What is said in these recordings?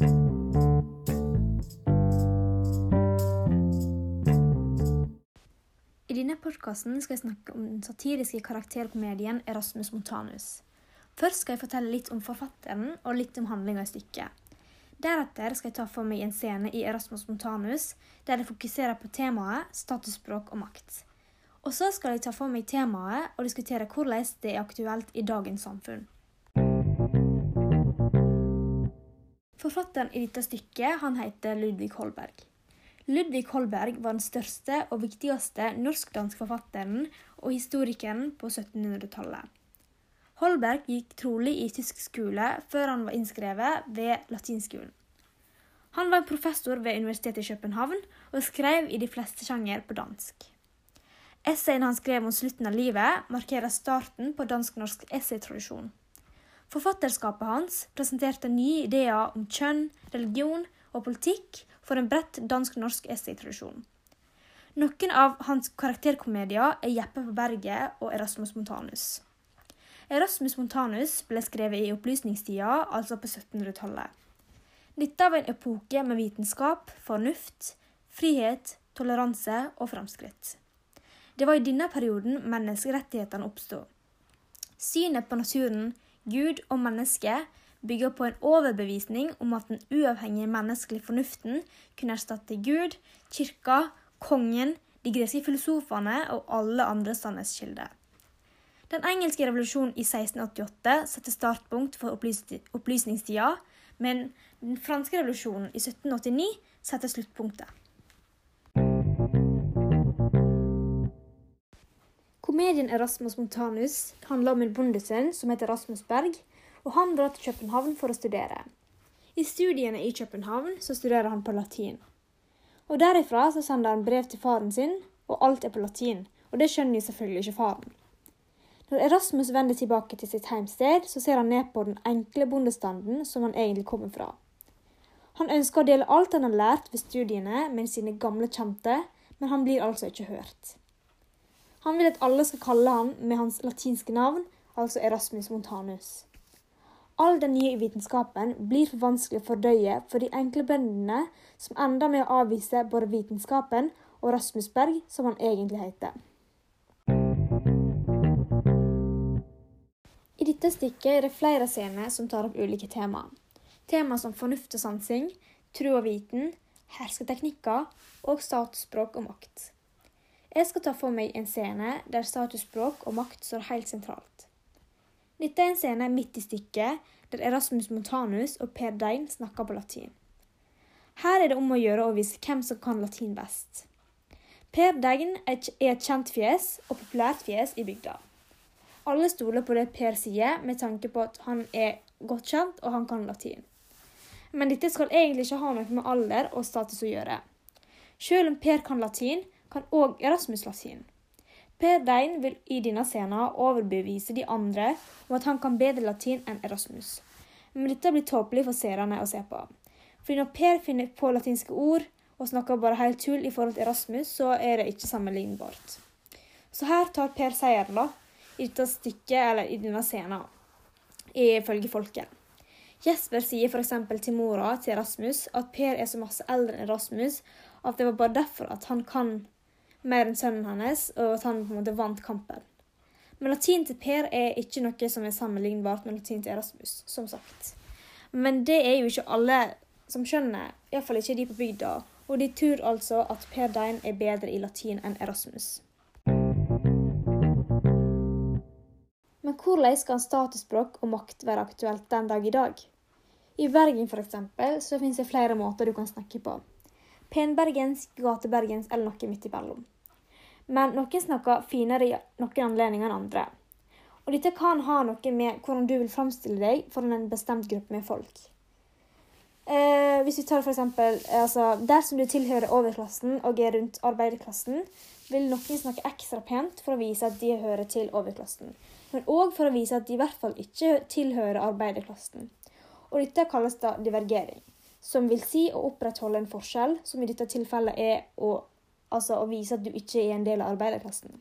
I denne podkasten skal jeg snakke om den satiriske karakterkomedien Erasmus Montanus. Først skal jeg fortelle litt om forfatteren og litt om handlinga i stykket. Deretter skal jeg ta for meg en scene i Erasmus Montanus der det fokuserer på temaet statusspråk og makt. Og så skal jeg ta for meg temaet og diskutere hvordan det er aktuelt i dagens samfunn. Forfatteren i dette stykket han heter Ludvig Holberg. Ludvig Holberg var den største og viktigste norsk-dansk forfatteren og historikeren på 1700-tallet. Holberg gikk trolig i tysk skole før han var innskrevet ved latinskolen. Han var professor ved Universitetet i København og skrev i de fleste sjanger på dansk. Essayen han skrev om slutten av livet, markerer starten på dansk-norsk essaytradisjon. Forfatterskapet hans presenterte nye ideer om kjønn, religion og politikk for en bredt dansk-norsk essaytradisjon. Noen av hans karakterkomedier er Jeppe på berget og Erasmus Montanus. Erasmus Montanus ble skrevet i opplysningstida, altså på 1700-tallet. Dette var en epoke med vitenskap, fornuft, frihet, toleranse og framskritt. Det var i denne perioden menneskerettighetene oppstod. Synet på naturen, Gud og mennesket bygger på en overbevisning om at den uavhengige menneskelige fornuften kunne erstatte Gud, kirka, kongen, de greske filosofene og alle andre sannhetskilder. Den engelske revolusjonen i 1688 satte startpunkt for opplysningstida, men den franske revolusjonen i 1789 setter sluttpunktet. Komedien Erasmus Montanus handler om en bondesønn som heter Rasmus Berg, og han drar til København for å studere. I studiene i København så studerer han på latin. Og Derifra så sender han brev til faren sin, og alt er på latin, og det skjønner jo selvfølgelig ikke faren. Når Erasmus vender tilbake til sitt heimsted, så ser han ned på den enkle bondestanden som han egentlig kommer fra. Han ønsker å dele alt han har lært ved studiene med sine gamle kjente, men han blir altså ikke hørt. Han vil at alle skal kalle ham med hans latinske navn, altså Erasmus Montanus. All den nye vitenskapen blir for vanskelig å fordøye for de enkle bøndene som ender med å avvise både vitenskapen og Rasmus Berg, som han egentlig heter. I dette stykket er det flere scener som tar opp ulike temaer. Temaer som fornuft og sansing, tro og viten, hersketeknikker og statsspråk og makt. Jeg skal ta for meg en scene der statusspråk og makt står helt sentralt. Dette er en scene midt i stykket der Erasmus Montanus og Per Dein snakker på latin. Her er det om å gjøre å vise hvem som kan latin best. Per Dein er et kjent fjes og populært fjes i bygda. Alle stoler på det Per sier, med tanke på at han er godt kjent og han kan latin. Men dette skal egentlig ikke ha noe med alder og status å gjøre. Selv om Per kan latin, kan òg Erasmus latin. Per Dein vil i denne scenen overbevise de andre om at han kan bedre latin enn Erasmus. Men dette blir tåpelig for seerne å se på. Fordi når Per finner på latinske ord og snakker bare helt tull i forhold til Erasmus, så er det ikke sammenlignbart. Så her tar Per seieren, da, i dette stykket, eller i denne scenen, ifølge folket. Jesper sier f.eks. til mora til Erasmus at Per er så masse eldre enn Erasmus at det var bare derfor at han kan mer enn sønnen hans, og at han på en måte vant kampen. Men latin til Per er ikke noe som er sammenlignbart med latin til Erasmus, som sagt. Men det er jo ikke alle som skjønner, iallfall ikke de på bygda, og de tror altså at Per Dein er bedre i latin enn Erasmus. Men hvordan skal statusspråk og makt være aktuelt den dag i dag? I Bergen eksempel, så finnes det flere måter du kan snakke på penbergensk, gatebergensk eller noe midt imellom. Men noen snakker finere i noen anledninger enn andre. Og dette kan ha noe med hvordan du vil framstille deg foran en bestemt gruppe med folk. Eh, hvis vi tar for eksempel, altså, Dersom du tilhører overklassen og er rundt arbeiderklassen, vil noen snakke ekstra pent for å vise at de hører til overklassen, men òg for å vise at de i hvert fall ikke tilhører arbeiderklassen. Og dette kalles da divergering som vil si å opprettholde en forskjell, som i dette tilfellet er å, altså å vise at du ikke er en del av arbeiderklassen.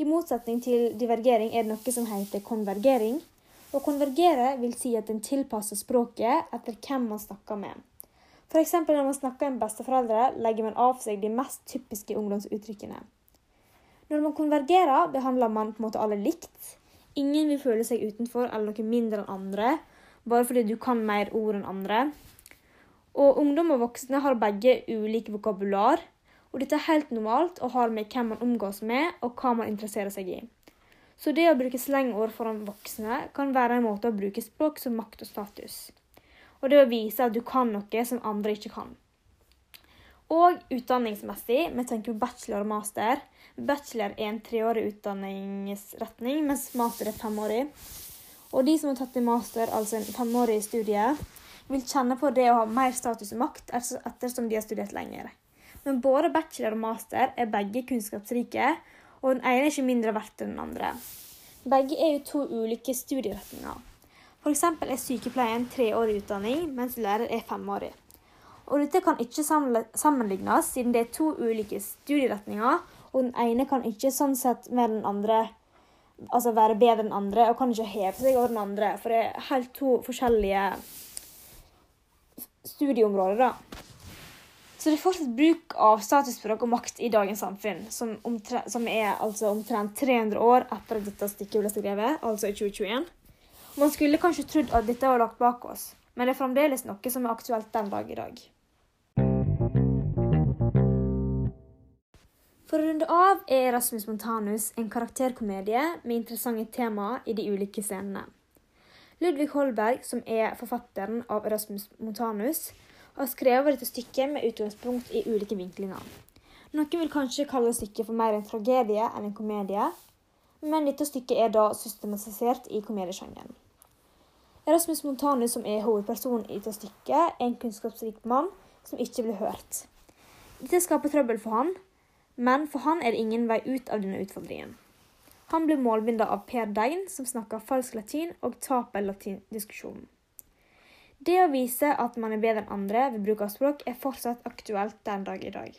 I motsetning til divergering er det noe som heter konvergering. Å konvergere vil si at en tilpasser språket etter hvem man snakker med. F.eks. når man snakker med besteforeldre, legger man av seg de mest typiske ungdomsuttrykkene. Når man konvergerer, behandler man på en måte alle likt. Ingen vil føle seg utenfor eller noe mindre enn andre, bare fordi du kan mer ord enn andre. Og ungdom og voksne har begge ulike vokabular, og dette er helt normalt og har med hvem man omgås med, og hva man interesserer seg i. Så det å bruke slengord foran voksne kan være en måte å bruke språk som makt og status. Og det å vise at du kan noe som andre ikke kan. Og utdanningsmessig, vi tenker på bachelor og master. Bachelor er en treårig utdanningsretning, mens master er femårig. Og de som har tatt en master, altså en femårig studie, vil kjenne på det å ha mer status og makt ettersom de har studert lenger. Men både bachelor og master er begge kunnskapsrike, og den ene er ikke mindre verdt enn den andre. Begge er jo to ulike studieretninger. F.eks. er sykepleien treårig utdanning, mens lærer er femårig. Og dette kan ikke sammenlignes, siden det er to ulike studieretninger, og den ene kan ikke sånn sett med den andre altså være bedre enn andre, og kan ikke heve seg over den andre, for det er helt to forskjellige studieområder, da. Så det er fortsatt bruk av statusspråk og makt i dagens samfunn, som, som er altså omtrent 300 år etter at dette stikket ble skrevet, altså i 2021. Man skulle kanskje trodd at dette var lagt bak oss, men det er fremdeles noe som er aktuelt den dag i dag. For å runde av er Rasmus Montanus en karakterkomedie med interessante temaer i de ulike scenene. Ludvig Holberg, som er forfatteren av Erasmus Montanus, har skrevet dette stykket med utgangspunkt i ulike vinklinger. Noen vil kanskje kalle stykket for mer en tragedie enn en komedie, men dette stykket er da systematisert i komediesjangeren. Erasmus Montanus, som er hovedpersonen i dette stykket, er en kunnskapsrik mann som ikke blir hørt. Dette skaper trøbbel for han, men for han er det ingen vei ut av denne utfordringen. Han ble målbinda av Per Dein, som snakker falsk latin og taper latindiskusjonen. Det å vise at man er bedre enn andre ved bruk av språk, er fortsatt aktuelt den dag i dag.